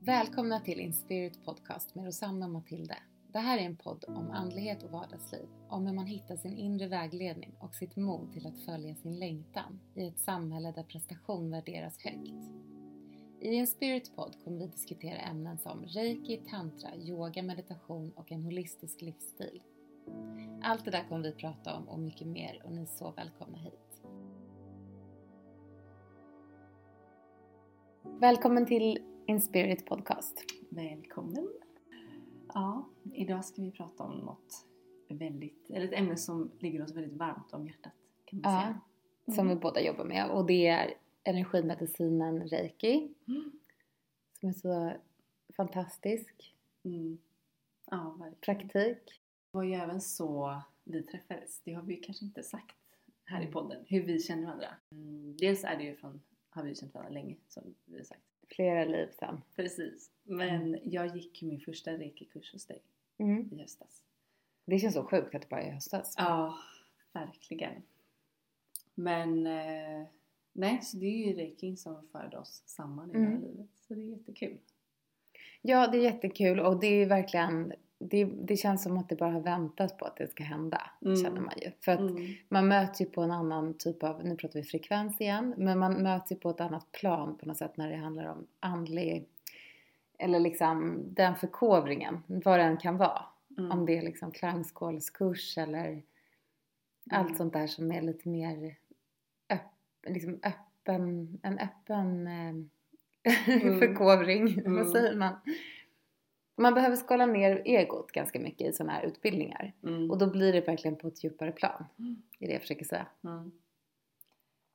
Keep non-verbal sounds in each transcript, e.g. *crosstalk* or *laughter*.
Välkomna till Inspirit Podcast med Rosanna och Matilde. Det här är en podd om andlighet och vardagsliv, om hur man hittar sin inre vägledning och sitt mod till att följa sin längtan i ett samhälle där prestation värderas högt. I Inspirit Podd kommer vi diskutera ämnen som reiki, tantra, yoga, meditation och en holistisk livsstil. Allt det där kommer vi prata om och mycket mer och ni är så välkomna hit. Välkommen till Inspirit Podcast. Välkommen! Ja, idag ska vi prata om något väldigt, eller ett ämne som ligger oss väldigt varmt om hjärtat kan man Ja, säga. som Mm. vi båda jobbar med och det är energimedicinen reiki Mm. som är så fantastisk Mm. Ja, verkligen. praktik. Det var ju även så vi träffades. Det har vi kanske inte sagt här i Mm. podden, hur vi känner varandra. Mm. Dels är det ju från, har vi känt varandra länge som vi har sagt. Flera liv sen. Precis. Men jag gick min första reiki-kurs hos dig Mm. i höstas. Det känns så sjukt att det bara är i höstas. Ja, verkligen. Men eh, nej, så det är ju reikin som förde oss samman i det här Mm. livet. Så det är jättekul. Ja, det är jättekul och det är verkligen det, det känns som att det bara har väntat på att det ska hända, Mm. känner man ju. För att Mm. man möts ju på en annan typ av, nu pratar vi frekvens igen, men man möts ju på ett annat plan på något sätt när det handlar om andlig, eller liksom den förkovringen, vad det än kan vara. Mm. Om det är liksom klangskålskurs eller allt Mm. sånt där som är lite mer öpp, liksom öppen, en öppen eh, *laughs* förkovring, Mm. vad säger man? Man behöver skala ner egot ganska mycket i sådana här utbildningar. Mm. Och då blir det verkligen på ett djupare plan. Mm. Det är det jag försöker säga. Mm.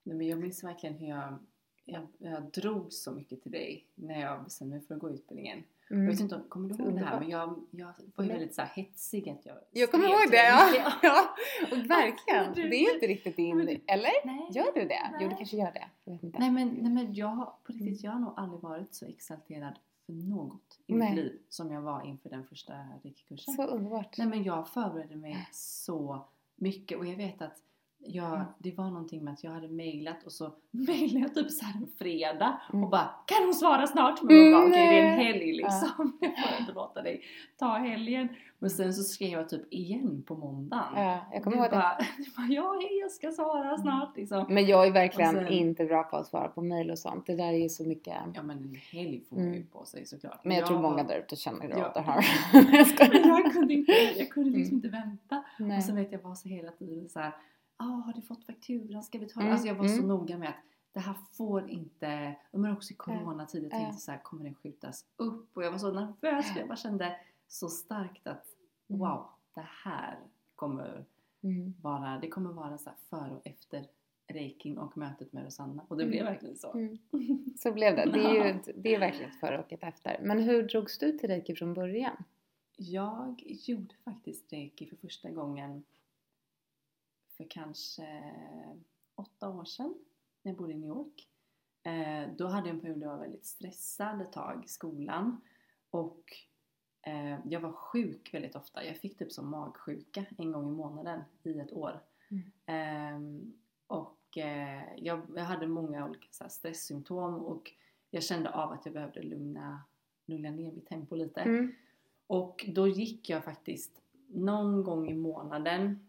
Nej, men jag minns verkligen hur jag, jag, jag drog så mycket till dig när jag bestämde mig för att gå utbildningen. Jag Mm. vet inte om, kommer du ihåg det här? Men jag, jag var ju Nej. väldigt så här hetsig att jag Jag kommer ihåg det, ja! *laughs* ja. Och verkligen, Du- det är ju inte riktigt din... Eller? Nej. Gör du det? Jo, du Nej. kanske gör det. Jag vet inte. Nej men, nej men jag på riktigt, Mm. jag har nog aldrig varit så exalterad för något i Nej. mitt liv som jag var inför den första reiki-kursen. Så underbart. Nej men jag förberedde mig så mycket och jag vet att jag, Mm. det var någonting med att jag hade mejlat och så *laughs* mejlade jag typ så här en fredag Mm. och bara Kan hon svara snart? Men Mm, bara okej det är en helg liksom. *laughs* Jag får inte låta dig ta helgen. Men sen så skrev jag typ igen på måndagen. Ja, jag kommer ihåg det. bara, du *laughs* bara ja hej jag ska svara snart liksom. Men jag är verkligen sen- inte bra på att svara på mail och sånt. Det där är ju så mycket... Ja men en helg får man ju Mm. på sig såklart. Men jag tror många där ute känner Ja. av det här. jag jag kunde inte, jag kunde liksom Mm. inte vänta. Nej. Och sen vet jag var så hela tiden så här. Ah, har du fått fakturan? Ska vi ta Mm, Alltså jag var så mm. noga med att det här får inte, men också i coronatid, jag Ja. tänkte så här, kommer den skjutas upp? Och jag var så nervös för jag bara kände så starkt att wow, det här kommer Mm. vara, det kommer vara så här före och efter reikin och mötet med Rosanna. Och det blev Mm. verkligen så. Mm. Så blev det. Det är ju *laughs* det är verkligen ett före och ett efter. Men hur drogs du till reiki från början? Jag gjorde faktiskt reiki för första gången för kanske åtta år sedan när jag bodde i New York. Eh, då hade jag en period där jag var väldigt stressad ett tag i skolan och eh, jag var sjuk väldigt ofta. Jag fick typ som magsjuka en gång i månaden i ett år. Mm. Ehm, och eh, jag, jag hade många olika så här, stresssymptom och jag kände av att jag behövde lugna, lugna ner mitt tempo lite. Mm. Och då gick jag faktiskt någon gång i månaden,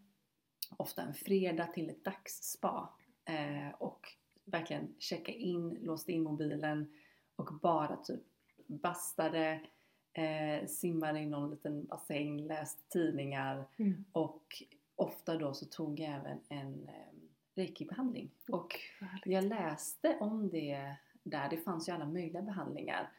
ofta en fredag, till ett dagsspa. Eh, och verkligen checka in, låste in mobilen och bara typ bastade, eh, simmade i någon liten bassäng, läste tidningar Mm. och ofta då så tog jag även en eh, reiki-behandling. Och jag läste om det där, det fanns ju alla möjliga behandlingar.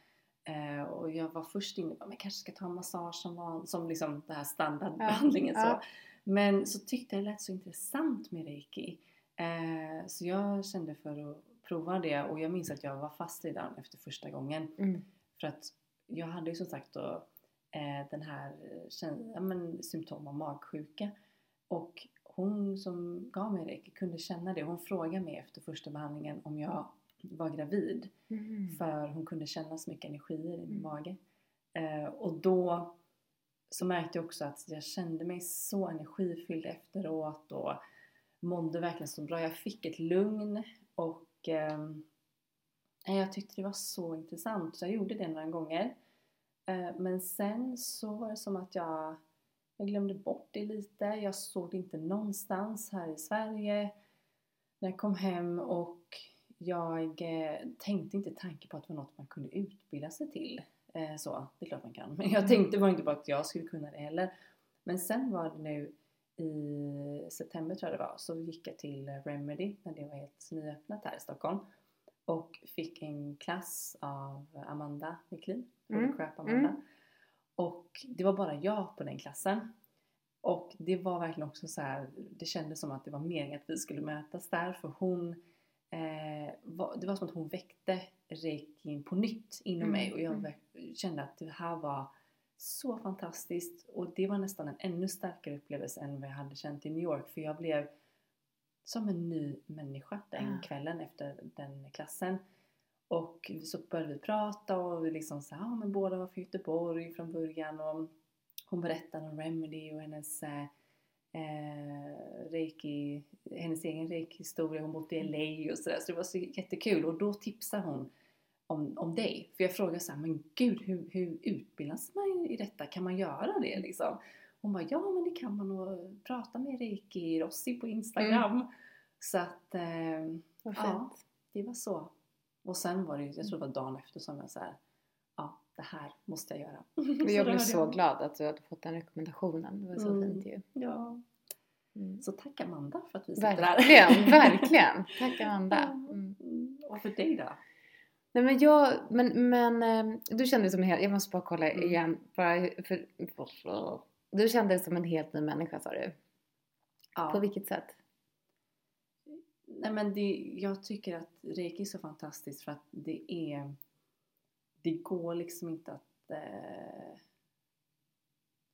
Eh, och jag var först inne på att jag kanske ska ta massage som, var, som liksom den här standardbehandlingen. Ja, så. ja. Men så tyckte jag det lät så intressant med reiki. Eh, så jag kände för att prova det och jag minns att jag var fast redan efter första gången. Mm. För att jag hade ju som sagt då eh, den här eh, ja, men, symptom av magsjuka. Och hon som gav mig reiki kunde känna det. Hon frågade mig efter första behandlingen om jag var gravid. Mm. För hon kunde känna så mycket energier i min Mm. mage. Eh, och då så märkte jag också att jag kände mig så energifylld efteråt och mådde verkligen så bra. Jag fick ett lugn och Eh, Jag tyckte det var så intressant så jag gjorde det några gånger. Eh, Men sen så var det som att jag, jag glömde bort det lite. Jag såg det inte någonstans här i Sverige när jag kom hem och jag eh, tänkte inte tanke på att det var något man kunde utbilda sig till. Eh, Så, det är klart man kan. *laughs* Men jag tänkte var inte på att jag skulle kunna det heller. Men sen var det nu i september tror jag det var, så gick jag till Remedy när det var helt nyöppnat här i Stockholm. Och fick en klass av Amanda Wiklin, Mm, mm. Crap Amanda. mm. Och det var bara jag på den klassen. Och det var verkligen också så här, det kändes som att det var meningen att vi skulle mötas där för hon eh, var, det var som att hon väckte reikin på nytt inom Mm, mig och jag mm. kände att det här var så fantastiskt och det var nästan en ännu starkare upplevelse än vad jag hade känt i New York för jag blev som en ny människa den Ah. kvällen efter den klassen. Och så började vi prata och vi liksom sa, ja men båda var från Göteborg från början och hon berättade om Remedy och hennes eh, reiki, hennes egen reiki-historia, hon bott i LA och sådär så det var så jättekul och då tipsade hon om, om dig. För jag frågade så här, men gud hur, hur utbildas man i detta? Kan man göra det liksom? Hon bara, ja men det kan man och prata med Reiki Rossi på Instagram. Så att eh. Ja. det var så. Och sen var det jag tror det var dagen efter som jag så här, det här måste jag göra. *laughs* Jag blev så jag- glad att du hade fått den rekommendationen. Det var så Mm. fint ju. Ja, Mm. så tack Amanda för att vi sitter här. Verkligen, *laughs* verkligen. Tack Amanda. Mm. Mm. Och för dig då? Nej men jag, men, men eh, du kände dig som en helt, jag måste bara kolla Mm. igen. Bara för, du kände dig som en helt ny människa sa du. Ja. På vilket sätt? Nej men det, jag tycker att reiki är så fantastiskt för att det är Det går liksom inte att eh,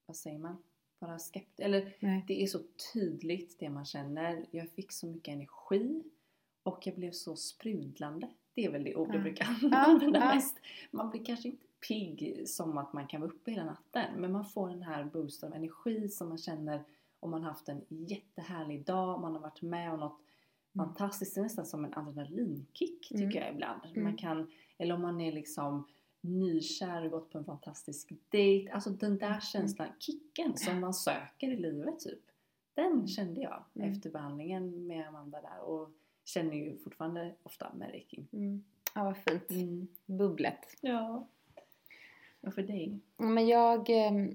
Vad säger man? Vara skeptisk. Eller Nej. det är så tydligt det man känner. Jag fick så mycket energi och jag blev så sprudlande. Det är väl det ord jag Ja. brukar *laughs* använda ja. mest. Man blir kanske inte pigg som att man kan vara uppe hela natten men man får den här boosten av energi som man känner om man haft en jättehärlig dag, man har varit med om något Mm. fantastiskt. Det är nästan som en adrenalinkick tycker Mm. jag ibland. Mm. Man kan, eller om man är liksom nykär och gått på en fantastisk dejt. Alltså den där känslan, kicken som man söker i livet typ. Den kände jag Mm. efter behandlingen med Amanda där och känner ju fortfarande ofta med reiki. Mm. Ja vad fint. Mm. Bubblet. Ja. Och för dig? Men jag... ehm,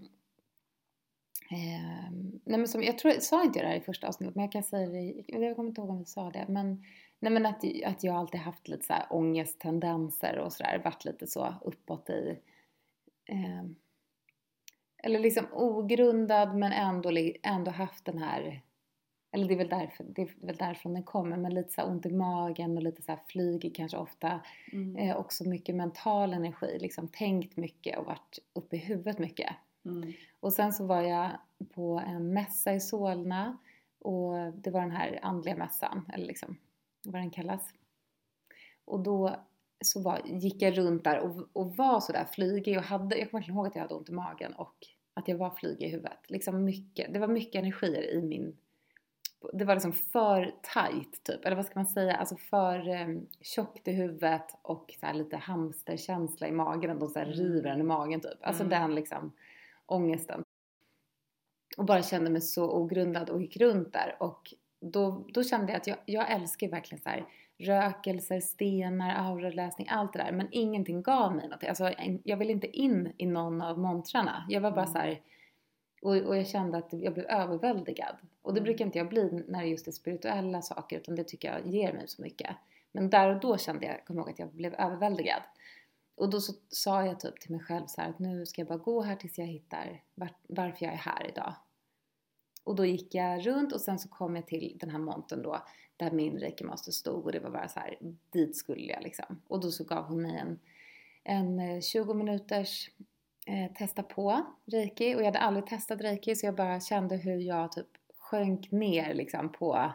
nej men som, jag tror, sa inte jag det här i första avsnittet men jag kan säga det, jag kommer inte ihåg om vi sa det men Nej men att, att jag alltid haft lite så här ångesttendenser och sådär, varit lite så uppåt i ehm, eller liksom ogrundad men ändå, ändå haft den här eller det är väl därför, det är väl därifrån den kommer men lite så ont i magen och lite så här flygig kanske ofta Mm. eh, också mycket mental energi, liksom tänkt mycket och varit uppe i huvudet mycket. Mm. Och sen så var jag på en mässa i Solna och det var den här andliga mässan, eller liksom vad den kallas. Och då så var, gick jag runt där och, och var sådär flygig och hade, jag kommer verkligen ihåg att jag hade ont i magen och att jag var flygig i huvudet. Liksom mycket, det var mycket energier i min det var liksom för tight typ, eller vad ska man säga, alltså för um, tjockt i huvudet och så här lite hamsterkänsla i magen, de så Mm. river en i magen typ. Alltså Mm. den liksom ångesten. Och bara kände mig så ogrundad och gick runt där och då, då kände jag att jag, jag älskar verkligen så här rökelser, stenar, auraläsning, allt det där men ingenting gav mig något. Alltså jag ville inte in i någon av montrarna. Jag var bara Mm. så här och, och jag kände att jag blev överväldigad. Och det Mm. brukar inte jag bli när det just är spirituella saker utan det tycker jag ger mig så mycket. Men där och då kände jag, kommer ihåg att jag blev överväldigad. Och då så sa jag typ till mig själv så här att nu ska jag bara gå här tills jag hittar var, varför jag är här idag. Och då gick jag runt och sen så kom jag till den här montern då där min reiki-master stod och det var bara så här, dit skulle jag liksom. Och då så gav hon mig en, en eh, 20 minuters eh, testa på reiki och jag hade aldrig testat reiki så jag bara kände hur jag typ sjönk ner liksom på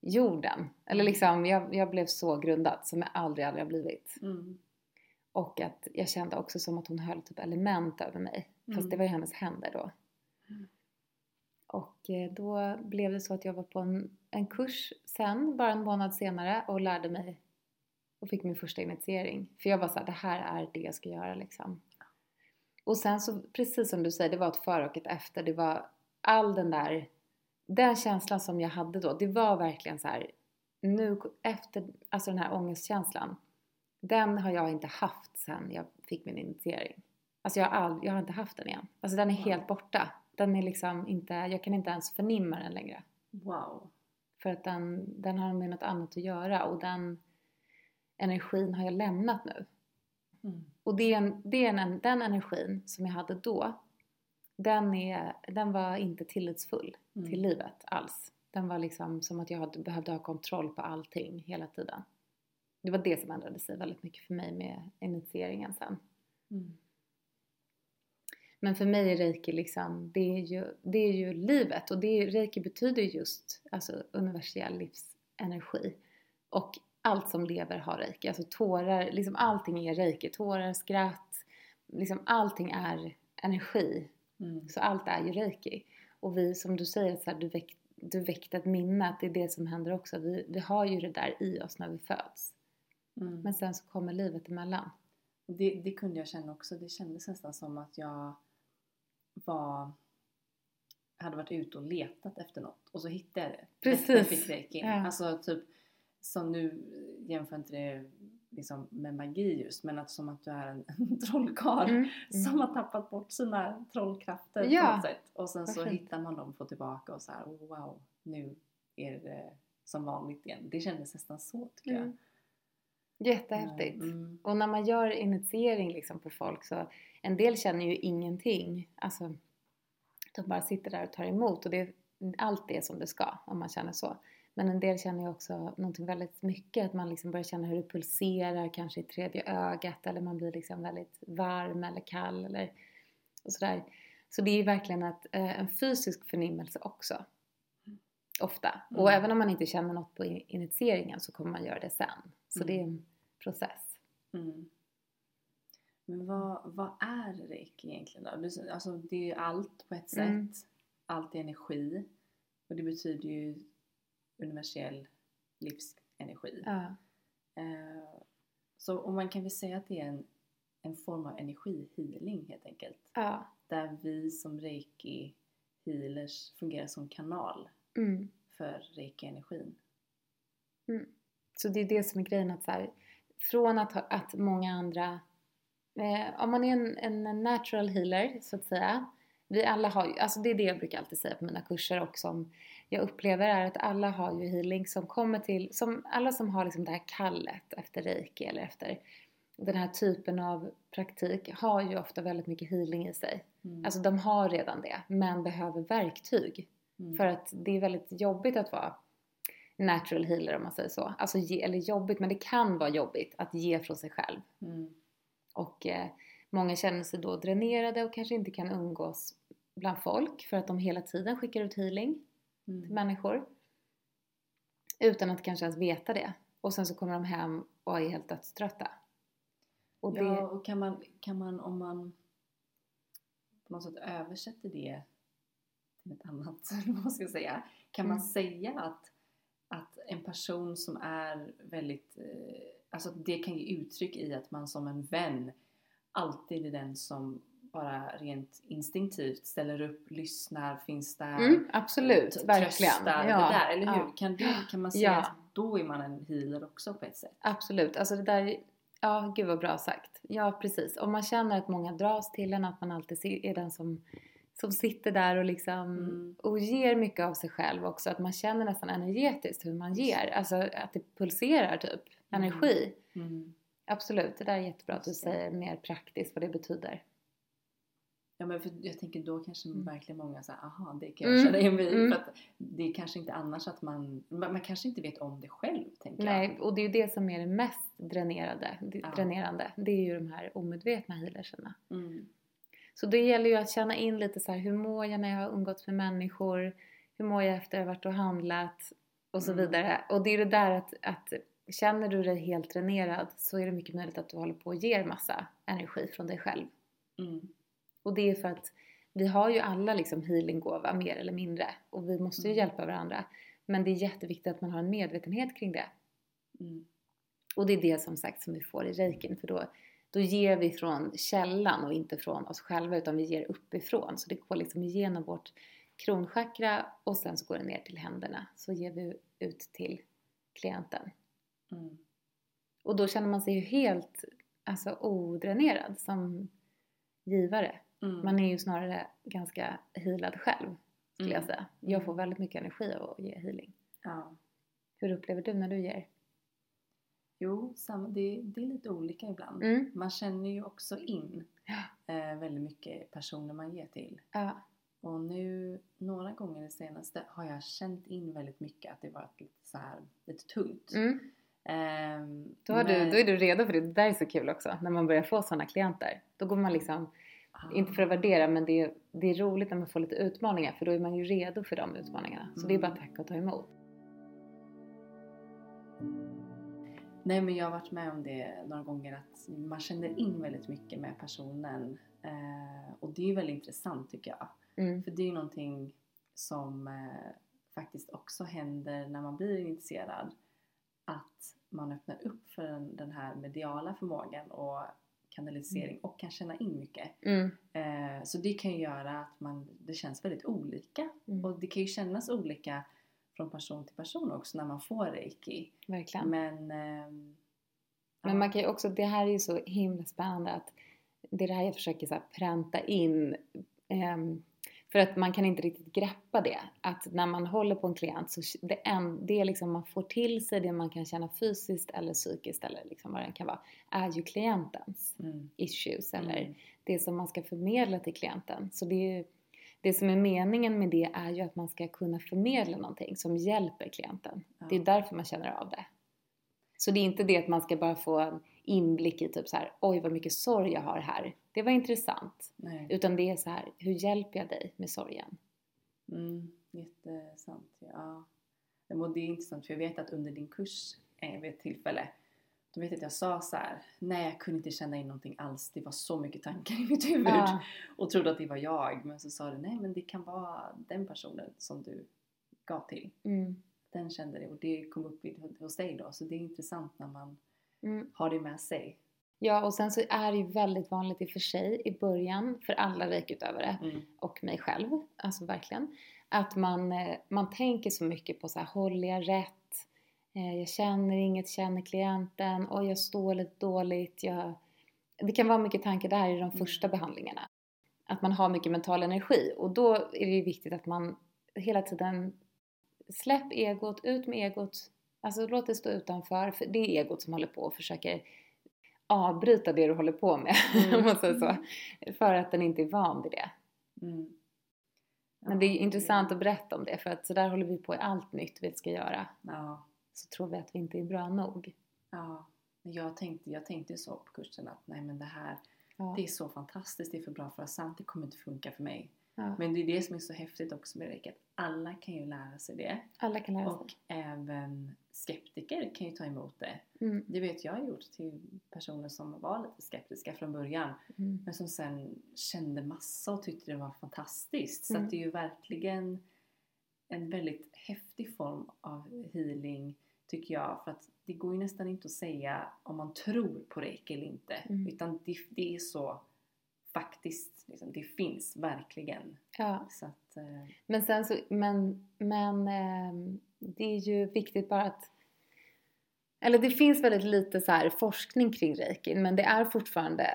jorden. Eller liksom, jag, jag blev så grundad som jag aldrig, aldrig har blivit. Mm. Och att jag kände också som att hon höll typ element över mig. Fast Mm. det var ju hennes händer då. Och eh, då blev det så att jag var på en, en kurs sen, bara en månad senare och lärde mig och fick min första initiering. För jag var såhär, det här är det jag ska göra liksom. Och sen så, precis som du säger, det var ett före och ett efter. Det var all den där, den känslan som jag hade då, det var verkligen så här, nu efter, alltså den här ångestkänslan, den har jag inte haft sen jag fick min initiering. Alltså jag har, all, jag har inte haft den igen. Alltså den är helt borta. Den är liksom inte, jag kan inte ens förnimma den längre. Wow. För att den, den har med något annat att göra och den energin har jag lämnat nu. Mm. Och det är en, det är en, den energin som jag hade då, den, är, den var inte tillitsfull Mm. till livet alls. Den var liksom som att jag hade, behövde ha kontroll på allting hela tiden. Det var det som ändrade sig väldigt mycket för mig med initieringen sen. Mm. Men för mig är reiki liksom, det är ju, det är ju livet och det är, reiki betyder just alltså universell livsenergi. Och allt som lever har reiki, alltså tårar, liksom allting är reiki. Tårar, skratt, liksom allting är energi. Mm. Så allt är ju reiki. Och vi, som du säger, så här, du, väck, du väckte ett minne, att det är det som händer också. Vi, vi har ju det där i oss när vi föds. Mm. Men sen så kommer livet emellan. Det, det kunde jag känna också. Det kändes nästan som att jag var hade varit ute och letat efter något och så hittade jag det. Precis. Jag reiki. Ja. Alltså typ som nu jämför inte det liksom med magi just men att som att du är en, *laughs* en trollkarl Mm. som har tappat bort sina trollkrafter på Ja. något sätt. Och sen Vad så fint. hittar man dem och får tillbaka och så här, oh, wow, nu är det som vanligt igen. Det kändes nästan så tycker jag. Mm. Jättehäftigt. Mm. Och när man gör initiering liksom på folk så en del känner ju ingenting. Alltså de bara sitter där och tar emot och det, allt är som det ska om man känner så. Men en del känner ju också någonting väldigt mycket, att man liksom börjar känna hur det pulserar kanske i tredje ögat eller man blir liksom väldigt varm eller kall eller och sådär. Så det är ju verkligen ett, eh, en fysisk förnimmelse också. Ofta. Och Mm. även om man inte känner något på in- initieringen så kommer man göra det sen. Så Mm. det är en process. Mm. Men vad, vad är reiki egentligen då? Alltså det är ju allt på ett sätt. Mm. Allt är energi. Och det betyder ju universell livsenergi. Ja. Eh, så och man kan väl säga att det är en, en form av energihealing helt enkelt. Ja. Där vi som reiki healers fungerar som kanal Mm. för reiki-energin. Så det är det som är grejen att så här, från att, att många andra, eh, om man är en, en natural healer så att säga, vi alla har ju, alltså det är det jag brukar alltid säga på mina kurser och som jag upplever är att alla har ju healing som kommer till, som alla som har liksom det här kallet efter reiki eller efter den här typen av praktik har ju ofta väldigt mycket healing i sig. Mm. Alltså de har redan det men behöver verktyg. Mm. För att det är väldigt jobbigt att vara natural healer om man säger så. Alltså ge, eller jobbigt, men det kan vara jobbigt att ge från sig själv. Mm. Och eh, många känner sig då dränerade och kanske inte kan umgås bland folk för att de hela tiden skickar ut healing till Mm. människor. Utan att kanske ens veta det. Och sen så kommer de hem och är helt dödströtta. Och det, Ja, och kan man, kan man om man på något sätt översätter det till ett annat, *laughs* vad man ska säga, kan man Mm. säga att, att en person som är väldigt, eh, alltså det kan ge uttryck i att man som en vän alltid är den som bara rent instinktivt ställer upp, lyssnar, finns där, mm, absolut, verkligen. tröstar, Ja, det där, eller hur? ja. Kan, du, kan man säga Ja. att då är man en healer också på ett sätt? Absolut, alltså det där, ja gud vad bra sagt. Ja precis, om man känner att många dras till en, att man alltid är den som, som sitter där och liksom Mm. och ger mycket av sig själv också. Att man känner nästan energetiskt hur man ger, alltså att det pulserar typ. Energi. Mm. Absolut, det där är jättebra att du säger mer praktiskt vad det betyder. Ja men för jag tänker då kanske Mm. verkligen många säger aha det kan jag Mm, känna igen mig mm. För att det är kanske inte annars att man, man, man kanske inte vet om det själv tänker jag. Nej, och det är ju det som är det mest dränerade, Ja. dränerande. Det är ju de här omedvetna healerserna. Mm. Så det gäller ju att känna in lite så här, hur mår jag när jag har umgåtts med människor? Hur mår jag efter att jag varit och handlat? Och så Mm. vidare. Och det är det där att, att känner du dig helt dränerad så är det mycket möjligt att du håller på och ger massa energi från dig själv. Mm. Och det är för att vi har ju alla liksom healinggåva mer eller mindre och vi måste ju Mm. hjälpa varandra. Men det är jätteviktigt att man har en medvetenhet kring det. Mm. Och det är det som sagt som vi får i reikin för då, då ger vi från källan och inte från oss själva utan vi ger uppifrån. Så det går liksom igenom vårt kronchakra och sen så går det ner till händerna. Så ger vi ut till klienten. Mm. Och då känner man sig ju helt alltså, odränerad som givare. Mm. Man är ju snarare ganska healad själv skulle jag Mm. säga. Jag Mm. får väldigt mycket energi av att ge healing. Ja. Hur upplever du när du ger? Jo, det, det är lite olika ibland. Mm. Man känner ju också in eh, väldigt mycket personer man ger till. Ja. Och nu, några gånger det senaste, har jag känt in väldigt mycket att det varit lite så här, lite tungt. Mm. Ehm, Då, har du, men- då är du redo för det. Det där är så kul också. När man börjar få sådana klienter. Då går man liksom, Ah. inte för att värdera men det är, det är roligt när man får lite utmaningar för då är man ju redo för de utmaningarna. Så det är bara att tacka och ta emot. Nej men jag har varit med om det några gånger att man känner in väldigt mycket med personen. Eh, och det är ju väldigt intressant tycker jag. Mm. För det är ju någonting som eh, faktiskt också händer när man blir initierad. Att man öppnar upp för den, den här mediala förmågan och kanalisering och kan känna in mycket. Mm. Eh, så det kan ju göra att man, det känns väldigt olika. Mm. Och det kan ju kännas olika från person till person också när man får reiki. Verkligen. Men, ehm, Men man kan ju också, det här är ju så himla spännande att det är det här jag försöker så här pränta in. ehm, för att man kan inte riktigt greppa det. Att när man håller på en klient så det, en, det liksom man får till sig, det man kan känna fysiskt eller psykiskt eller liksom vad det kan vara, är ju klientens mm, issues eller mm, det som man ska förmedla till klienten. Så det, är ju, det som är meningen med det är ju att man ska kunna förmedla någonting som hjälper klienten. ja, Det är därför man känner av det. Så det är inte det att man ska bara få en inblick i typ så här, oj vad mycket sorg jag har här. Det var intressant. nej. Utan det är så här, hur hjälper jag dig med sorgen? Mm, jättesant. Ja. Det är intressant för jag vet att under din kurs eh, vid ett tillfälle då vet jag att jag sa så här, nej jag kunde inte känna in någonting alls. Det var så mycket tankar i mitt huvud. Ja, Och trodde att det var jag. Men så sa du, nej men det kan vara den personen som du gav till. mm, Den kände det och det kom upp hos dig då. Så det är intressant när man mm. har det med sig. ja, och sen så är det ju väldigt vanligt i och för sig i början för alla reikutövare Mm. och mig själv, alltså verkligen, att man, eh, man tänker så mycket på så här, håller jag rätt? Eh, Jag känner inget, känner klienten, och jag står lite dåligt, jag... Det kan vara mycket tankar där i de Mm. första behandlingarna. Att man har mycket mental energi och då är det ju viktigt att man hela tiden släpp egot, ut med egot, alltså låt det stå utanför, för det är egot som håller på och försöker avbryta det du håller på med, Mm. *laughs* om man säger så. För att den inte är van vid det. Mm. Men det är Ja, intressant att berätta om det för att så där håller vi på i allt nytt vi ska göra. Ja, Så tror vi att vi inte är bra nog. ja. Jag tänkte, jag tänkte så på kursen att nej men det här, Ja. det är så fantastiskt, det är för bra för att sant, det kommer inte funka för mig. Ja. Men det är det som är så häftigt också med Reiki, att alla kan ju lära sig det. Alla kan lära sig. Och även skeptiker kan ju ta emot det. Mm. Det vet jag gjort till personer som var lite skeptiska från början. Mm. Men som sen kände massa och tyckte det var fantastiskt. Så Mm. att det är ju verkligen en väldigt häftig form av healing tycker jag. För att det går ju nästan inte att säga om man tror på reiki eller inte. Mm. Utan det, det är så faktiskt, liksom, det finns verkligen. Ja. Att, eh, Men sen så, men, men ehm, det är ju viktigt bara att eller det finns väldigt lite så här forskning kring reiki men det är fortfarande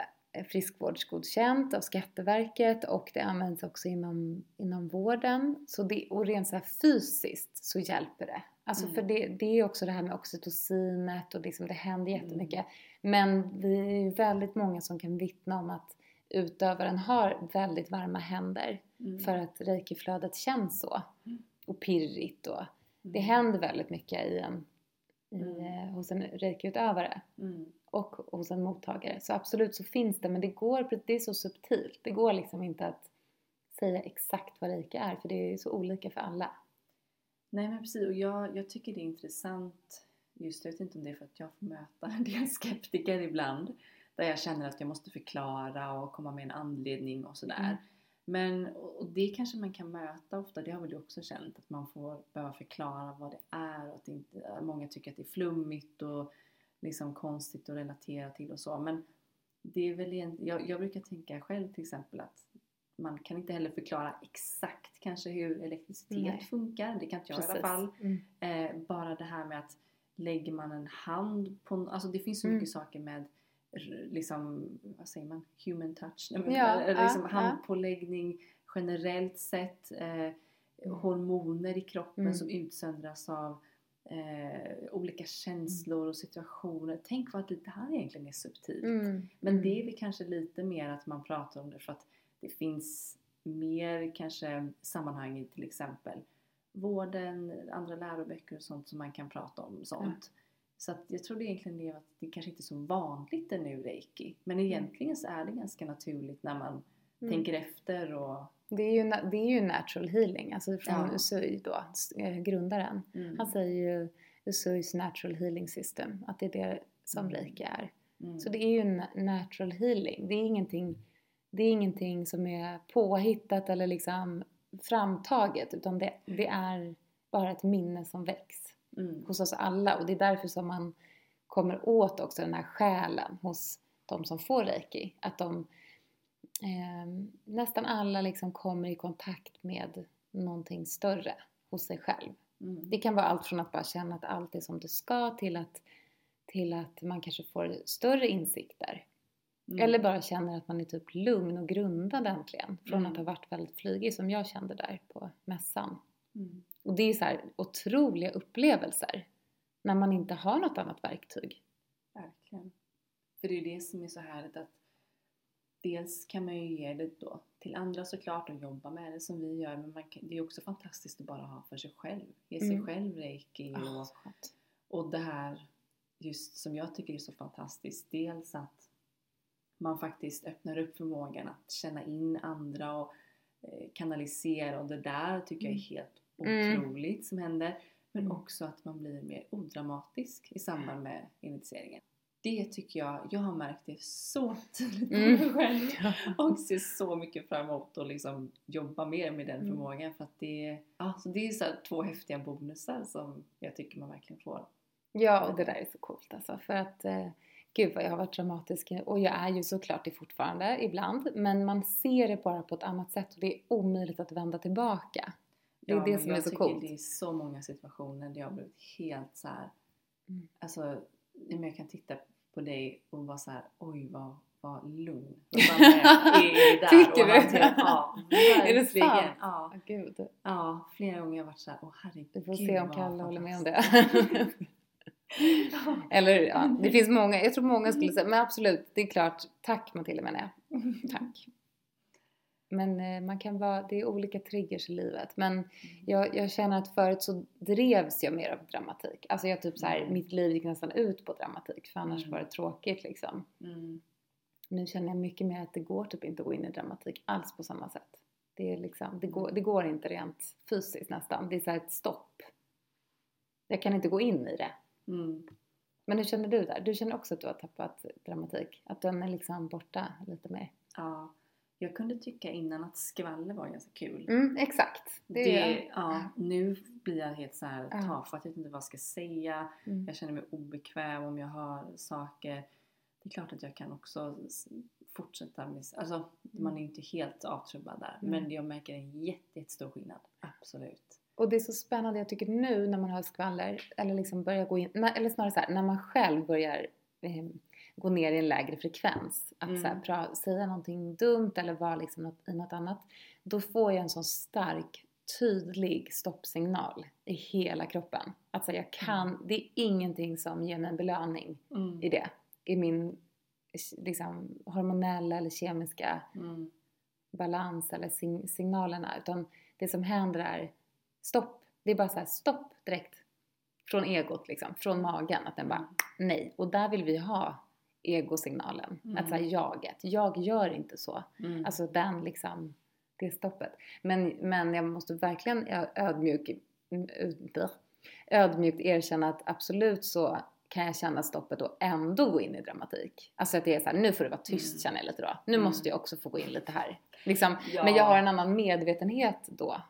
friskvårdsgodkänt av Skatteverket och det används också inom, inom vården. Så det, och rent så fysiskt så hjälper det. Alltså Mm. för det, det är också det här med oxytocinet och liksom det händer Mm. jättemycket. Men vi är ju väldigt många som kan vittna om att utövaren har väldigt varma händer mm, för att reikiflödet känns så. Mm. Och pirrigt och det mm, händer väldigt mycket i en, i, Mm. eh, hos en reikiutövare mm, och hos en mottagare. Så absolut så finns det men det går, det är så subtilt. Det går liksom inte att säga exakt vad reiki är för det är så olika för alla. Nej men precis och jag, jag tycker det är intressant just jag vet inte om det är för att jag får möta *laughs* en del skeptiker ibland där jag känner att jag måste förklara och komma med en anledning och sådär. Mm. Men och det kanske man kan möta ofta, det har väl du också känt att man får behöva förklara vad det är och att inte, många tycker att det är flummigt och liksom konstigt att relatera till och så. Men det är väl egentligen, jag, jag brukar tänka själv till exempel att man kan inte heller förklara exakt kanske hur elektricitet Nej. funkar. Det kan inte jag i alla Precis. fall. Mm. Eh, bara det här med att lägger man en hand på... en- Alltså det finns så Mm. mycket saker med liksom, vad säger man, human touch? Nej, men, Ja, eh, liksom ja, handpåläggning generellt sett. Eh, hormoner i kroppen Mm. som utsöndras av eh, olika känslor och situationer. Tänk vad det här egentligen är subtilt. Mm. Men Mm. det är väl kanske lite mer att man pratar om det för att det finns mer kanske sammanhang i till exempel vården, andra läroböcker och sånt som man kan prata om sånt. Så att jag tror det egentligen är att det kanske inte är så vanligt ännu reiki. Men egentligen så är det ganska naturligt när man Mm. tänker efter och... Det är, ju, det är ju natural healing, alltså från Ja. Usui då, eh, grundaren. Mm, Han säger ju Usuis natural healing system, att det är det som Mm. reiki är. mm, Så det är ju na- natural healing. Det är ingenting, det är ingenting som är påhittat eller liksom framtaget utan det, det är bara ett minne som väcks mm, hos oss alla och det är därför som man kommer åt också den här själen hos de som får reiki. Att de eh, nästan alla liksom kommer i kontakt med någonting större hos sig själv. mm, Det kan vara allt från att bara känna att allt är som det ska till att, till att man kanske får större insikter. mm. Eller bara känner att man är typ lugn och grundad äntligen. Från Mm. att ha varit väldigt flygig som jag kände där på mässan. Mm, Och det är så här otroliga upplevelser. När man inte har något annat verktyg. Verkligen. För det är ju det som är så härligt att dels kan man ju ge det då till andra såklart och jobba med det som vi gör men man kan, det är också fantastiskt att bara ha för sig själv. Ge sig Mm. själv reiki Ah, och, skönt. och det här just som jag tycker är så fantastiskt. Dels att man faktiskt öppnar upp förmågan att känna in andra och eh, kanalisera och det där tycker jag är helt Mm. otroligt som händer. Men Mm. också att man blir mer odramatisk i samband med initieringen. Det tycker jag, jag har märkt det så *laughs* tydligt på Mm. mig själv *laughs* och ser så mycket fram emot att liksom jobba mer med den Mm. förmågan för att det, alltså det är så två häftiga bonusar som jag tycker man verkligen får. Ja, och det där är så coolt alltså. För att, eh, gud vad jag har varit dramatisk. Och jag är ju såklart det fortfarande ibland. Men man ser det bara på ett annat sätt och det är omöjligt att vända tillbaka. Det är Ja, det som jag är så tycker coolt. Det är så många situationer där jag har blivit helt så här. Mm. Alltså, jag kan titta på dig och vara så här, oj vad, vad lugn. Tycker och du? Ja, Är det *laughs* sant? Ja, Ah, gud. ja, flera gånger har jag varit så här, åh herregud. Vi får se om Kalle håller med om det. fantastiskt." *laughs* Eller ja, det *laughs* finns många. Jag tror många skulle säga, men absolut, det är klart. Tack Matilda menar jag. Tack. Men eh, man kan vara, det är olika triggers i livet. Men jag, jag känner att förut så drevs jag mer av dramatik. Alltså jag typ så här, Mm. mitt liv gick nästan ut på dramatik för annars Mm. var det tråkigt liksom. Mm, Nu känner jag mycket mer att det går typ inte att gå in i dramatik alls på samma sätt. Det, är liksom, det, går, det går inte rent fysiskt nästan. Det är så ett stopp. Jag kan inte gå in i det. mm. Men hur känner du där? Du känner också att du har tappat dramatik? Att den är liksom borta lite mer? Ja, jag kunde tycka innan att skvaller var ganska kul. Mm, exakt. Det Det, ja, nu blir jag helt så här tafatt, jag vet inte vad jag ska säga. mm. Jag känner mig obekväm om jag hör saker. Det är klart att jag kan också fortsätta med... Alltså, man är ju inte helt avtrubbad där. Mm. Men jag märker en jätte, jättestor skillnad. Absolut. Och det är så spännande, jag tycker nu när man hör skvaller, eller liksom börjar gå in, eller snarare så här, när man själv börjar eh, gå ner i en lägre frekvens, att Mm. så här, pra, säga någonting dumt eller vara liksom något, i något annat, då får jag en sån stark, tydlig stoppsignal i hela kroppen. Att säga jag kan, det är ingenting som ger mig en belöning Mm. i det, i min liksom, hormonella eller kemiska Mm. balans eller sig- signalerna utan det som händer är stopp. Det är bara så här stopp direkt från egot liksom, från magen att den bara nej. Och där vill vi ha egosignalen, Mm. att säga jaget. Jag gör inte så. Mm. Alltså den liksom, det stoppet. Men, men jag måste verkligen ödmjuk, ö- ödmjukt erkänna att absolut så kan jag känna stoppet och ändå gå in i dramatik. Alltså att det är så här, nu får det vara tyst Mm. känner jag lite då. Nu Mm. måste jag också få gå in lite här. Liksom, Ja. Men jag har en annan medvetenhet då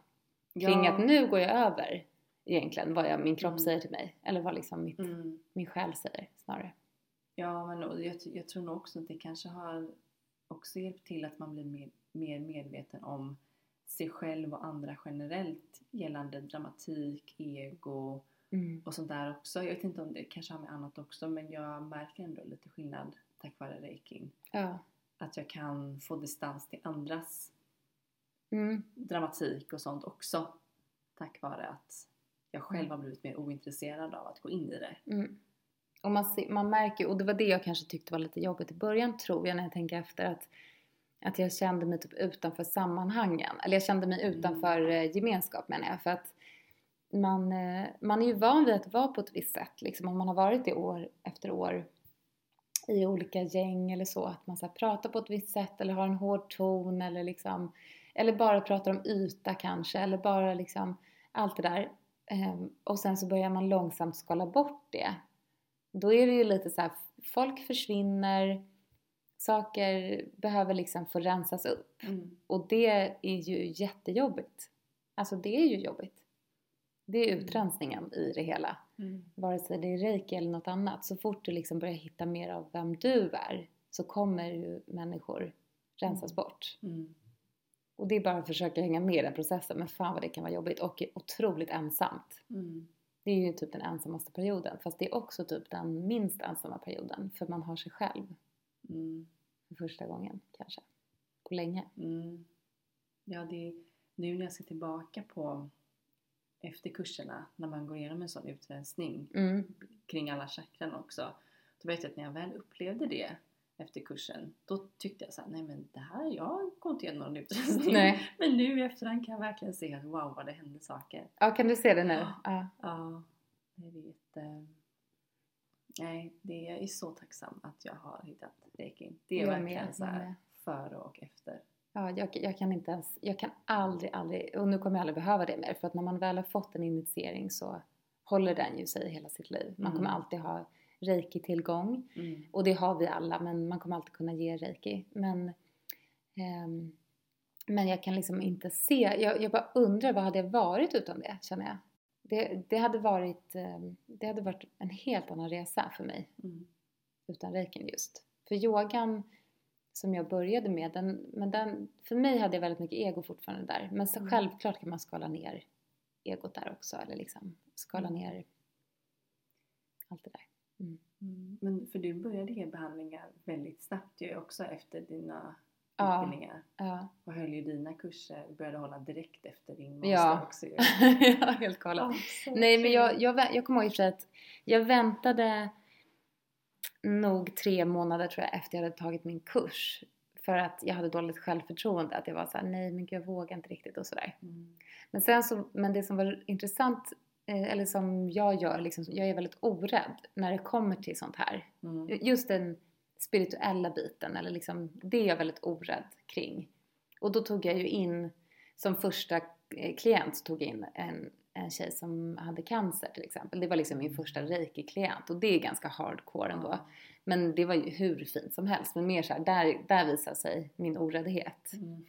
kring Ja. att nu går jag över egentligen vad jag, min kropp Mm. säger till mig. Eller vad liksom mitt, Mm. min själ säger snarare. Ja, men jag, jag tror nog också att det kanske har också hjälpt till att man blir mer, mer medveten om sig själv och andra generellt gällande dramatik, ego Mm. och sånt där också. Jag vet inte om det kanske har med annat också men jag märker ändå lite skillnad tack vare reikin. Ja. Att jag kan få distans till andras Mm. dramatik och sånt också. Tack vare att jag själv Mm. har blivit mer ointresserad av att gå in i det. Mm. Och man, ser, man märker, och det var det jag kanske tyckte var lite jobbigt i början tror jag när jag tänker efter att, att jag kände mig typ utanför sammanhangen. Eller jag kände mig Mm. utanför eh, gemenskap menar jag. För att man, eh, man är ju van vid att vara på ett visst sätt liksom. Om man har varit det år efter år i olika gäng eller så. Att man så pratar på ett visst sätt eller har en hård ton eller liksom eller bara pratar om yta kanske eller bara liksom allt det där. Ehm, och sen så börjar man långsamt skala bort det. Då är det ju lite så här, folk försvinner, saker behöver liksom få rensas upp. Mm. Och det är ju jättejobbigt. Alltså det är ju jobbigt. Det är Mm. utrensningen i det hela. Mm. Vare sig det är reiki eller något annat. Så fort du liksom börjar hitta mer av vem du är så kommer ju människor rensas Mm. bort. Mm. Och det är bara att försöka hänga med i den processen. Men fan vad det kan vara jobbigt och otroligt ensamt. Mm. Det är ju typ den ensammaste perioden. Fast det är också typ den minst ensamma perioden. För man har sig själv Mm. för första gången kanske. På länge. Mm. Ja, det nu när jag ser tillbaka på efter kurserna när man går igenom en sån utrensning Mm. kring alla chakran också. Då vet jag att när jag väl upplevde det efter kursen då tyckte jag så här, nej men det här, jag går inte igenom någon utrensning. Nej. *laughs* Men nu i efterhand kan jag verkligen se att wow vad det hände saker. Ja, kan du se det nu? Ja. Ja, det är jätte... Nej, det jag är så tacksam att jag har hittat reikin. Det är Jag verkligen med, så jag här före och efter. Ja, jag, jag kan inte ens, jag kan aldrig, aldrig, och nu kommer jag aldrig behöva det mer för att när man väl har fått en initiering så håller den ju sig hela sitt liv. Man Mm. kommer alltid ha reiki-tillgång Mm. och det har vi alla men man kommer alltid kunna ge reiki. Men, ehm, men jag kan liksom inte se, jag, jag bara undrar vad hade jag varit utan det känner jag. Det, det, hade varit, ehm, det hade varit en helt annan resa för mig Mm. utan reikin just. För yogan som jag började med, den, men den, för mig hade jag väldigt mycket ego fortfarande där. Men så Mm. självklart kan man skala ner egot där också, eller liksom skala Mm. ner allt det där. Mm. Men för du började ge behandlingar väldigt snabbt ju också efter dina Ja. utbildningar. Ja, Och höll ju dina kurser, började hålla direkt efter din master Ja. också ju. *laughs* ja helt galet. Nej men jag, jag, jag kommer ihåg att jag väntade nog tre månader tror jag efter jag hade tagit min kurs. För att jag hade dåligt självförtroende. Att jag var såhär, nej men gud jag vågar inte riktigt och sådär. Mm. Men sen så, men det som var intressant, eller som jag gör, liksom, jag är väldigt orädd när det kommer till sånt här. Mm. Just den spirituella biten, eller liksom, det är jag väldigt orädd kring. Och då tog jag ju in, som första eh, klient, tog jag in en, en tjej som hade cancer till exempel. Det var liksom min första reiki-klient och det är ganska hardcore ändå. Men det var ju hur fint som helst. Men mer så här, där, där visar sig min oräddhet. Mm.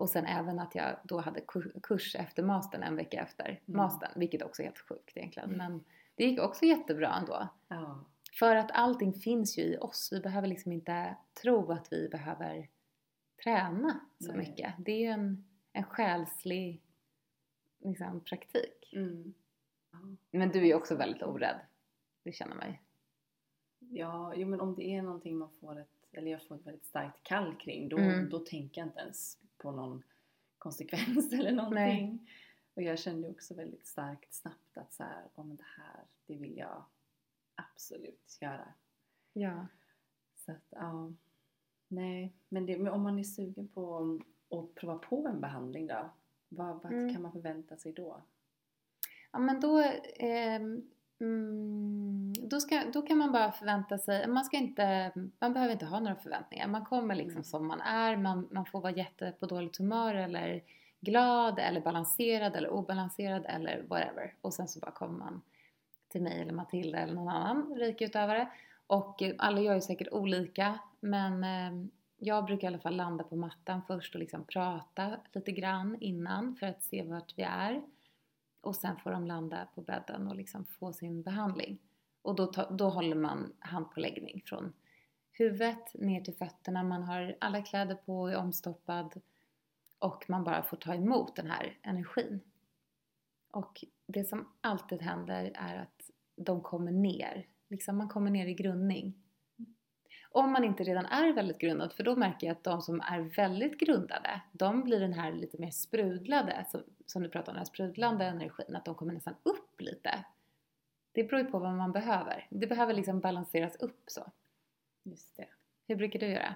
Och sen även att jag då hade kur- kurs efter mastern en vecka efter Mm. mastern, vilket också är helt sjukt egentligen. Men det gick också jättebra ändå. Ja. För att allting finns ju i oss. Vi behöver liksom inte tro att vi behöver träna så Nej. mycket. Det är ju en, en själslig liksom, praktik. Mm. Ja. Men du är också väldigt orädd. Det känner man ju. Ja, jo, men om det är någonting man får ett, eller jag får ett väldigt starkt kall kring då, Mm. då tänker jag inte ens på någon konsekvens *laughs* eller någonting. Och jag kände också väldigt starkt snabbt att så här, oh, men det här, det vill jag absolut göra. Ja. Så att, ja. Nej, men, det, men om man är sugen på att prova på en behandling då? Vad, vad Mm. kan man förvänta sig då? Ja men då, ehm, mm, då, ska, då kan man bara förvänta sig, man ska inte, man behöver inte ha några förväntningar. Man kommer liksom Mm. som man är, man, man får vara jätte på dåligt humör eller glad eller balanserad eller obalanserad eller whatever. Och sen så bara kommer man till mig eller Matilda eller någon annan reikiutövare. Och eh, alla gör ju säkert olika men eh, jag brukar i alla fall landa på mattan först och liksom prata lite grann innan för att se vart vi är. Och sen får de landa på bädden och liksom få sin behandling. Och då, ta, då håller man handpåläggning från huvudet ner till fötterna. Man har alla kläder på, är omstoppad och man bara får ta emot den här energin. Och det som alltid händer är att de kommer ner. Liksom man kommer ner i grundning. Om man inte redan är väldigt grundad, för då märker jag att de som är väldigt grundade, de blir den här lite mer sprudlade, som, som du pratar om, den här sprudlande energin, att de kommer nästan upp lite. Det beror ju på vad man behöver. Det behöver liksom balanseras upp så. Just det. Hur brukar du göra?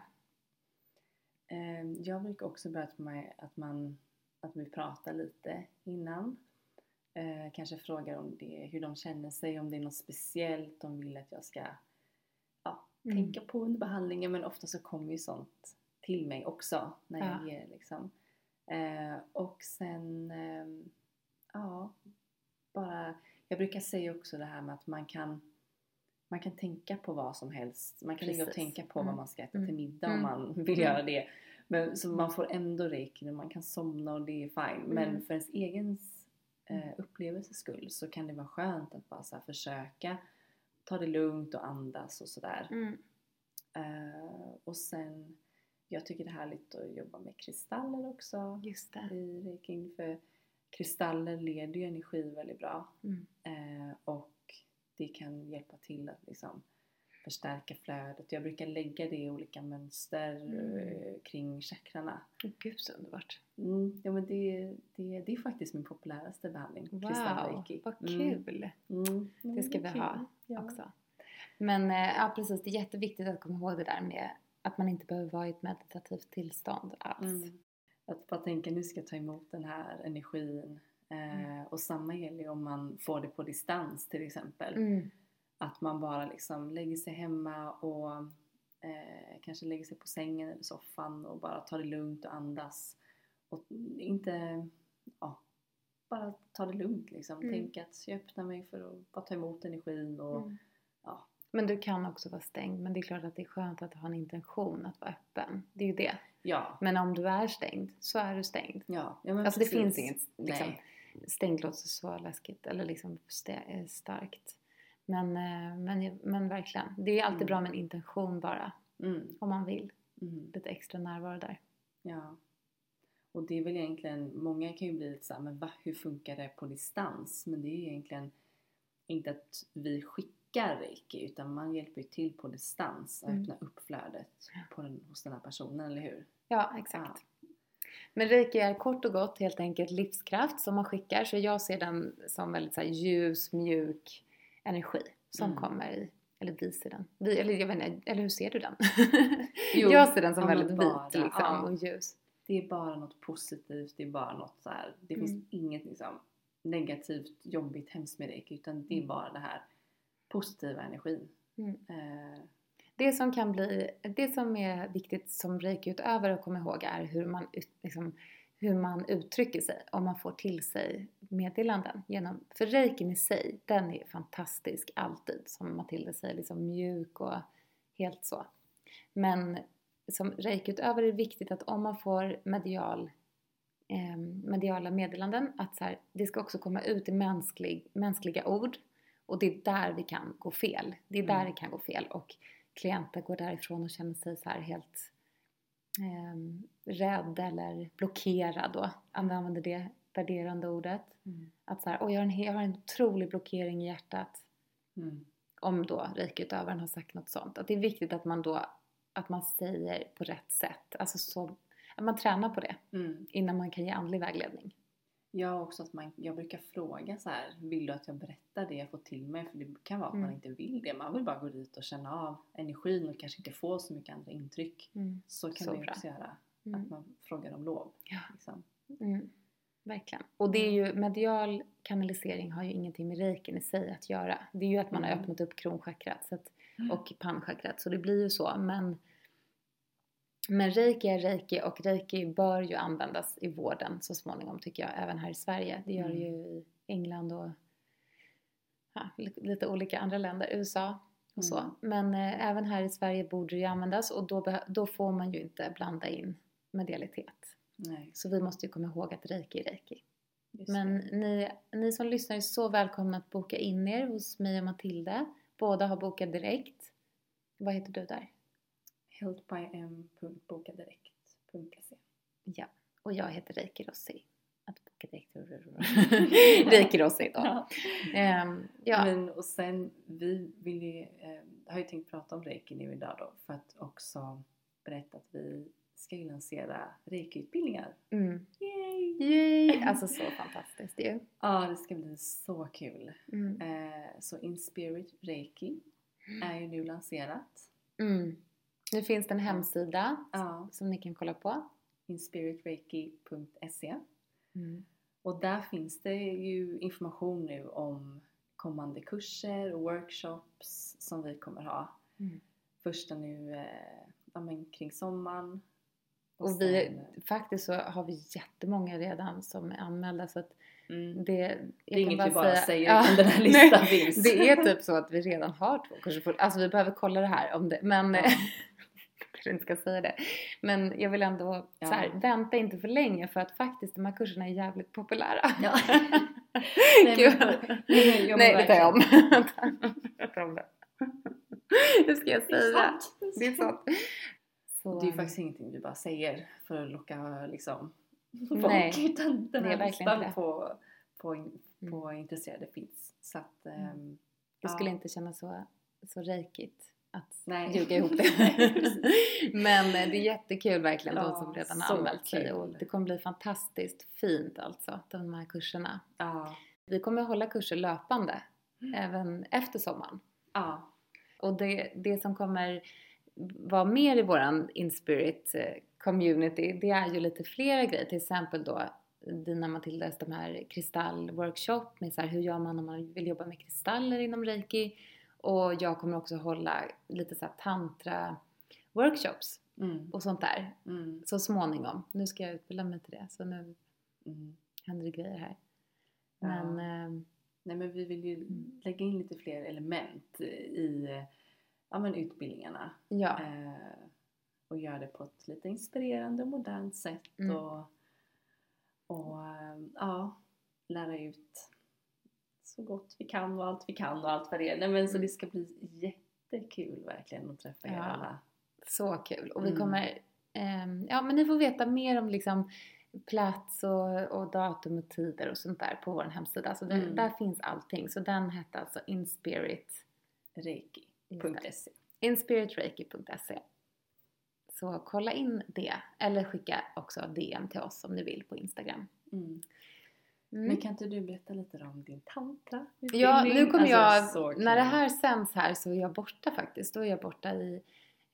Ehm, Jag brukar också börja med att man att vi pratar lite innan. Eh, kanske frågar om det, hur de känner sig, om det är något speciellt de vill att jag ska Mm. tänka på under behandlingen. Men ofta så kommer ju sånt till mig också när jag Ja. ger liksom. Eh, och sen, ehm, ja, bara, jag brukar säga också det här med att man kan man kan tänka på vad som helst. Man kan ligga och tänka på Mm. vad man ska äta Mm. till middag Mm. om man *laughs* vill Mm. göra det. Men, så man får ändå reiki man kan somna och det är fine. Men Mm. för ens egen eh, Mm. upplevelses skull så kan det vara skönt att bara försöka ta det lugnt och andas och sådär. Mm. Eh, och sen, jag tycker det är härligt att jobba med kristaller också Just det. i reikin. För kristaller leder ju energi väldigt bra. Mm. Eh, och det kan hjälpa till att liksom förstärka flödet. Jag brukar lägga det i olika mönster Mm. eh, kring chakrarna. Åh, Gud så underbart. Mm, ja, men det, det, det är faktiskt min populäraste behandling. Wow, vad Mm, kul mm. Det ska vi ha ja. också. Men eh, ja, precis, det är jätteviktigt att komma ihåg det där med att man inte behöver vara i ett meditativt tillstånd alls. Mm. Att bara tänka nu ska jag ta emot den här energin. Eh, Mm. Och samma gäller ju om man får det på distans till exempel. Att man bara liksom lägger sig hemma och eh, kanske lägger sig på sängen eller soffan och bara tar det lugnt och andas. Och inte, ja, bara ta det lugnt liksom. Mm. Tänk att jag öppnar mig för att bara ta emot energin och Mm. ja. Men du kan också vara stängd. Men det är klart att det är skönt att ha en intention att vara öppen. Det är ju det. Ja, Men om du är stängd så är du stängd. ja, ja men Alltså det finns inget liksom, Nej. stängt låter så läskigt eller liksom eh, starkt. Men, eh, men, men verkligen, det är alltid Mm. bra med en intention bara. Mm, Om man vill. mm, Lite extra närvaro där. ja. Och det är väl egentligen, många kan ju bli lite såhär, men va, hur funkar det på distans? Men det är ju egentligen inte att vi skickar reiki utan man hjälper ju till på distans och Mm. öppna upp flödet på den, hos den här personen, eller hur? Ja, exakt. Men reiki är kort och gott helt enkelt livskraft som man skickar. Så jag ser den som väldigt så ljus, mjuk energi som Mm. kommer i, eller vi ser den. Vi, eller jag vet inte, eller hur ser du den? *laughs* Jo, jag ser den som väldigt bara, vit liksom, ja. och ljus. Det är bara något positivt, det är bara något så här. det Mm. finns inget liksom negativt, jobbigt, hemskt med reiki utan det är Mm. bara det här positiva energin. Mm. Eh, Det som kan bli, det som är viktigt som reiki-utövare att komma ihåg är hur man, liksom, hur man uttrycker sig om man får till sig meddelanden. Genom, för reikin i sig, den är fantastisk alltid. Som Matilda säger, liksom mjuk och helt så. Men som reiki-utövare är det viktigt att om man får medial, eh, mediala meddelanden att så här, det ska också komma ut i mänsklig, mänskliga ord. Och det är där vi kan gå fel. Det är där Mm. det kan gå fel. Och klienter går därifrån och känner sig så här helt eh, rädd eller blockerad då. Använder det värderande ordet. Att så här, jag har, en, jag har en otrolig blockering i hjärtat. Mm. Om då reiki-utövaren har sagt något sånt. Att det är viktigt att man då att man säger på rätt sätt. Alltså så, att man tränar på det Mm. innan man kan ge andlig vägledning. Jag också att man, jag brukar fråga så här, vill du att jag berättar det jag fått till mig? För det kan vara att man Mm. inte vill det. Man vill bara gå dit och känna av energin och kanske inte få så mycket andra intryck. Så kan Så vi bra. också göra. Mm. Att man frågar om lov. Ja. Liksom. Mm, verkligen. Och det är ju, medial kanalisering har ju ingenting med reikin i sig att göra. Det är ju att man har Mm. öppnat upp kronchakrat så att, och pannchakrat, så det blir ju så. Men, men reiki är reiki och reiki bör ju användas i vården så småningom tycker jag, även här i Sverige. Det gör det ju i England och ja, li- lite olika andra länder, USA och så. Mm. Men eh, även här i Sverige borde det ju användas och då, då får man ju inte blanda in medialitet. Nej. Så vi måste ju komma ihåg att reiki är reiki. Just Men ni, ni som lyssnar är så välkomna att boka in er hos mig och Matilda. Båda har bokat direkt. Vad heter du där? healthbym.bokadirekt.se Ja, och jag heter Reiki Rossi. Att boka direkt. *laughs* Reiki Rossi då. Ja. Ehm, ja. Men och sen, vi vill ju, eh, har ju tänkt prata om reiki nu idag då för att också berätta att vi ska ju lansera reiki-utbildningar. Mm. Yay! Yay! *laughs* Alltså så fantastiskt ju. Ja, det ska bli så kul. Mm. Eh, så Inspirit Reiki är ju nu lanserat. Mm. Nu finns det en hemsida Ja, som ni kan kolla på. inspiritreiki.se Mm. Och där finns det ju information nu om kommande kurser och workshops som vi kommer ha. Mm. Första nu eh, ja, men kring sommaren. Och vi, sen, faktiskt så har vi jättemånga redan som är anmälda så att mm, det, är inget kan vi bara säga- säger Ja, den här *laughs* listan finns. Det är typ så att vi redan har två kurser Alltså vi behöver kolla det här om det, men Ja. Kanske inte ska säga det. Men jag vill ändå Ja. så här, vänta inte för länge för att faktiskt de här kurserna är jävligt populära. Ja. *laughs* Nej, Gud. men- nej, jag Nej, det tar jag om. jag tar om det. Hur ska jag Det är säga? sant. Det är sant. Så, Det är ju faktiskt ingenting vi bara säger för att locka liksom folk. Nej, utan den det är här listan det. på, på, Mm. på intresserade finns. Så att, Mm. ehm, Det skulle ja. inte kännas så, så reikigt att Nej. ljuga ihop det. *laughs* Men eh, det är jättekul verkligen de Ja, som redan har anmält sig och det kommer bli fantastiskt fint alltså, de här kurserna. Ja. Vi kommer hålla kurser löpande Mm. även efter sommaren. Ja. Och det, det som kommer vara mer i våran Inspirit eh, community det är ju lite flera grejer. Till exempel då dina Matildas de här kristallworkshop med så här, hur gör man om man vill jobba med kristaller inom reiki. Och jag kommer också hålla lite så tantra workshops Mm. och sånt där Mm. så småningom. Nu ska jag utbilda mig till det så nu Mm. händer det grejer här. Ja. Men eh, Nej men vi vill ju Mm. lägga in lite fler element i ja, men utbildningarna. ja, Eh, och göra det på ett lite inspirerande och modernt sätt. Mm. Och, och eh, ja, lära ut så gott vi kan och allt vi kan och allt vad det är. Nej, men så Mm. det ska bli jättekul verkligen att träffa er Ja. alla. Så kul! Och vi Mm. kommer, ehm, ja men ni får veta mer om liksom plats och, och datum och tider och sånt där på vår hemsida. Så det, Mm. där finns allting. Så den hette alltså Inspirit, Reiki.se inspiritreiki.se. Så kolla in det. Eller skicka också DM till oss om ni vill på Instagram. mm. Mm. Men kan inte du berätta lite om din tantra? Ja, nu kommer jag, så kul. när det här sänds här så är jag borta faktiskt. Då är jag borta i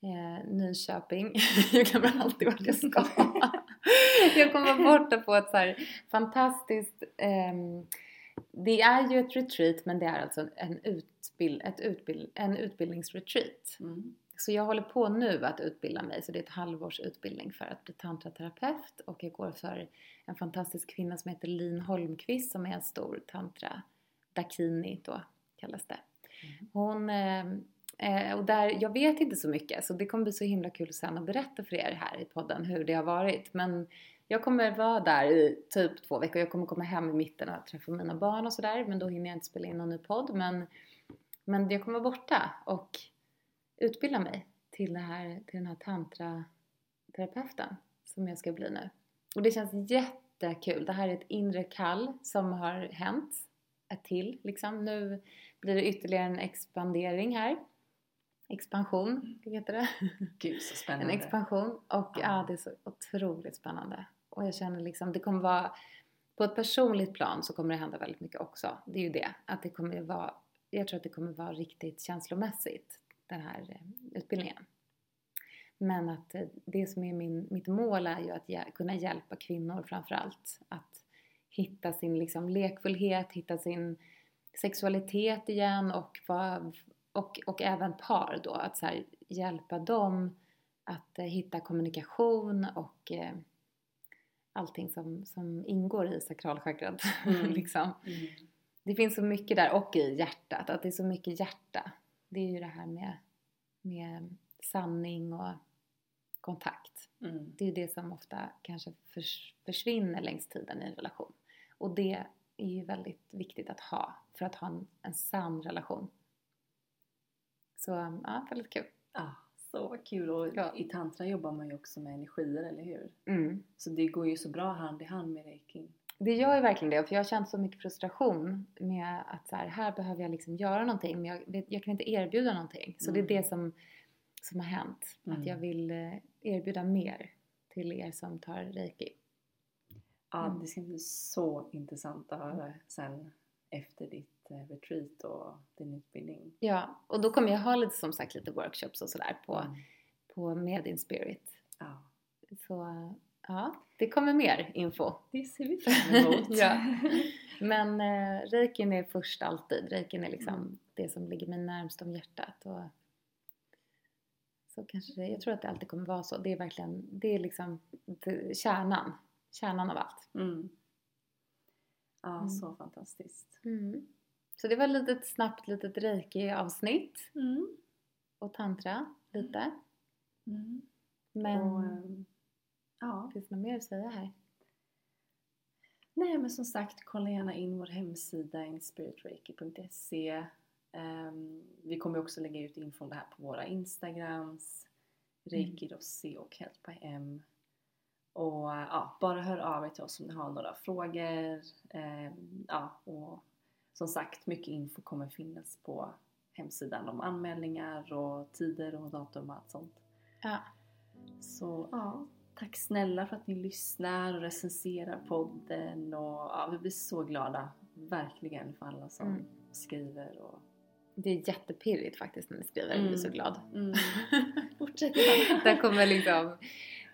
eh, Nyköping. *laughs* jag glömmer alltid vart jag ska. *laughs* jag kommer vara borta på ett så här fantastiskt, ehm, det är ju ett retreat men det är alltså en, utbild, ett utbild, en utbildningsretreat. Mm. Så jag håller på nu att utbilda mig, så det är ett halvårs utbildning för att bli tantraterapeut och jag går för en fantastisk kvinna som heter Lin Holmqvist som är en stor tantra dakini då kallas det. Mm. Hon, eh, eh, och där, jag vet inte så mycket så det kommer bli så himla kul sen att berätta för er här i podden hur det har varit. Men jag kommer vara där i typ två veckor. Jag kommer komma hem i mitten och träffa mina barn och sådär men då hinner jag inte spela in någon ny podd. Men, men jag kommer vara borta och utbilda mig till, det här, till den här tantraterapeuten som jag ska bli nu. Och det känns jättekul. Det här är ett inre kall som har hänt. Ett till liksom. Nu blir det ytterligare en expandering här. Expansion, heter det? Gud så *laughs* En spännande. expansion. Och ja. Ja. det är så otroligt spännande. Och jag känner liksom, det kommer vara på ett personligt plan så kommer det hända väldigt mycket också. Det är ju det. Att det kommer vara, jag tror att det kommer vara riktigt känslomässigt, den här eh, utbildningen. Men att eh, det som är min, mitt mål är ju att hjä- kunna hjälpa kvinnor framförallt. Att hitta sin liksom lekfullhet, hitta sin sexualitet igen och, vad, och, och även par då. Att så här, hjälpa dem att eh, hitta kommunikation och eh, allting som, som ingår i sakralchakrat. *laughs* Mm. liksom. Mm. Det finns så mycket där och i hjärtat, att det är så mycket hjärta. Det är ju det här med, med sanning och kontakt. Mm. Det är det som ofta kanske förs- försvinner längs tiden i en relation. Och det är ju väldigt viktigt att ha för att ha en, en sann relation. Så ja, väldigt kul. Ja, så kul! Och Ja. i tantra jobbar man ju också med energier, eller hur? Mm. Så det går ju så bra hand i hand med reikin. Det gör ju verkligen det, för jag har känt så mycket frustration med att så här, här behöver jag liksom göra någonting men jag, jag kan inte erbjuda någonting. Så Mm. det är det som, som har hänt. Mm. Att jag vill eh, erbjuda mer till er som tar reiki. Ja, Mm. det ska bli så intressant att höra sen efter ditt eh, retreat och din utbildning. Ja, och då kommer jag ha lite som sagt lite workshops och sådär på, Mm. på Medin Spirit. Ja, Så ja, det kommer mer info. det ser vi fram *laughs* emot. Ja. *laughs* Men eh, reikin är först alltid. Reikin är liksom Mm. det som ligger mig närmst om hjärtat. Och så kanske det, jag tror att det alltid kommer vara så. Det är verkligen, det är liksom det, kärnan. Kärnan av allt. Mm. Ja, Mm. så fantastiskt. Så det var ett litet snabbt litet reiki-avsnitt. Mm. Och tantra lite. Mm. Men Och, ehm, ja, finns det något mer att säga här? nej men som sagt kolla gärna in vår hemsida inspiritreiki.se Ehm, Vi kommer också lägga ut info om det här på våra instagrams Reiki Rossi och Helt by M och ja, bara hör av er till oss om ni har några frågor. Ehm, ja, och som sagt mycket info kommer finnas på hemsidan om anmälningar och tider och datum och allt sånt. Ja. så ja, tack snälla för att ni lyssnar och recenserar podden och ja, vi blir så glada, verkligen för alla som Mm. skriver och Det är jättepirrigt faktiskt när ni skriver. Jag blir så Mm. glad. mm. *laughs* Fortsätt. *laughs* Där kommer liksom,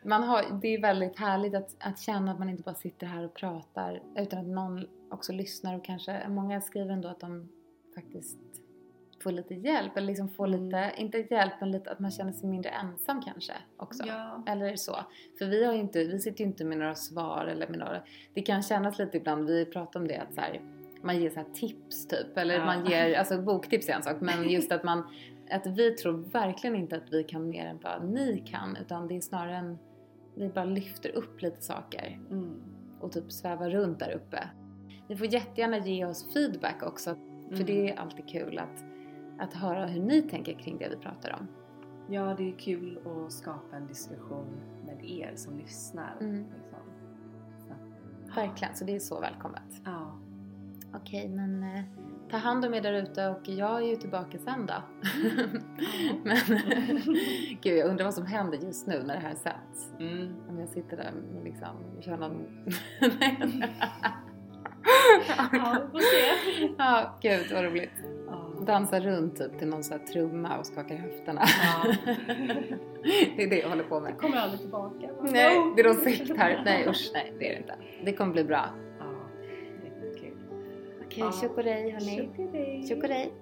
man har, det är väldigt härligt att, att känna att man inte bara sitter här och pratar utan att någon också lyssnar och kanske, många skriver ändå att de faktiskt får lite hjälp eller liksom får Mm. lite, inte hjälp men lite att man känner sig mindre ensam kanske också. Ja. Eller så. För vi har ju inte, vi sitter ju inte med några svar eller med några, det kan kännas lite ibland, vi pratar om det att så här, man ger så här tips typ eller Ja. man ger, alltså boktips är en sak men just att *laughs* man, att vi tror verkligen inte att vi kan mer än vad ni kan utan det är snarare en, vi bara lyfter upp lite saker Mm. och typ svävar runt där uppe. Ni får jättegärna ge oss feedback också för Mm. det är alltid kul att, att höra hur ni tänker kring det vi pratar om. Ja, det är kul att skapa en diskussion med er som lyssnar. Mm. Liksom. Så. Verkligen, så det är så välkommet. Ja. Okej, men eh, ta hand om er där ute och jag är ju tillbaka sen då. *laughs* men *laughs* gud, jag undrar vad som händer just nu när det här sänds. Mm. Om jag sitter där och liksom kör någon... *laughs* Ja, vi får se. ja, gud vad roligt. Ja. Dansa runt typ till någon sån här trumma och skakar höfterna. Ja. *laughs* det är det jag håller på med. Kommer aldrig tillbaka. Nej, det är någon sekt här. Nej usch, nej det är det inte. Det kommer bli bra. Ja, det är kul. Okej, Ja. tjock och rej hörni. Tjock och hej.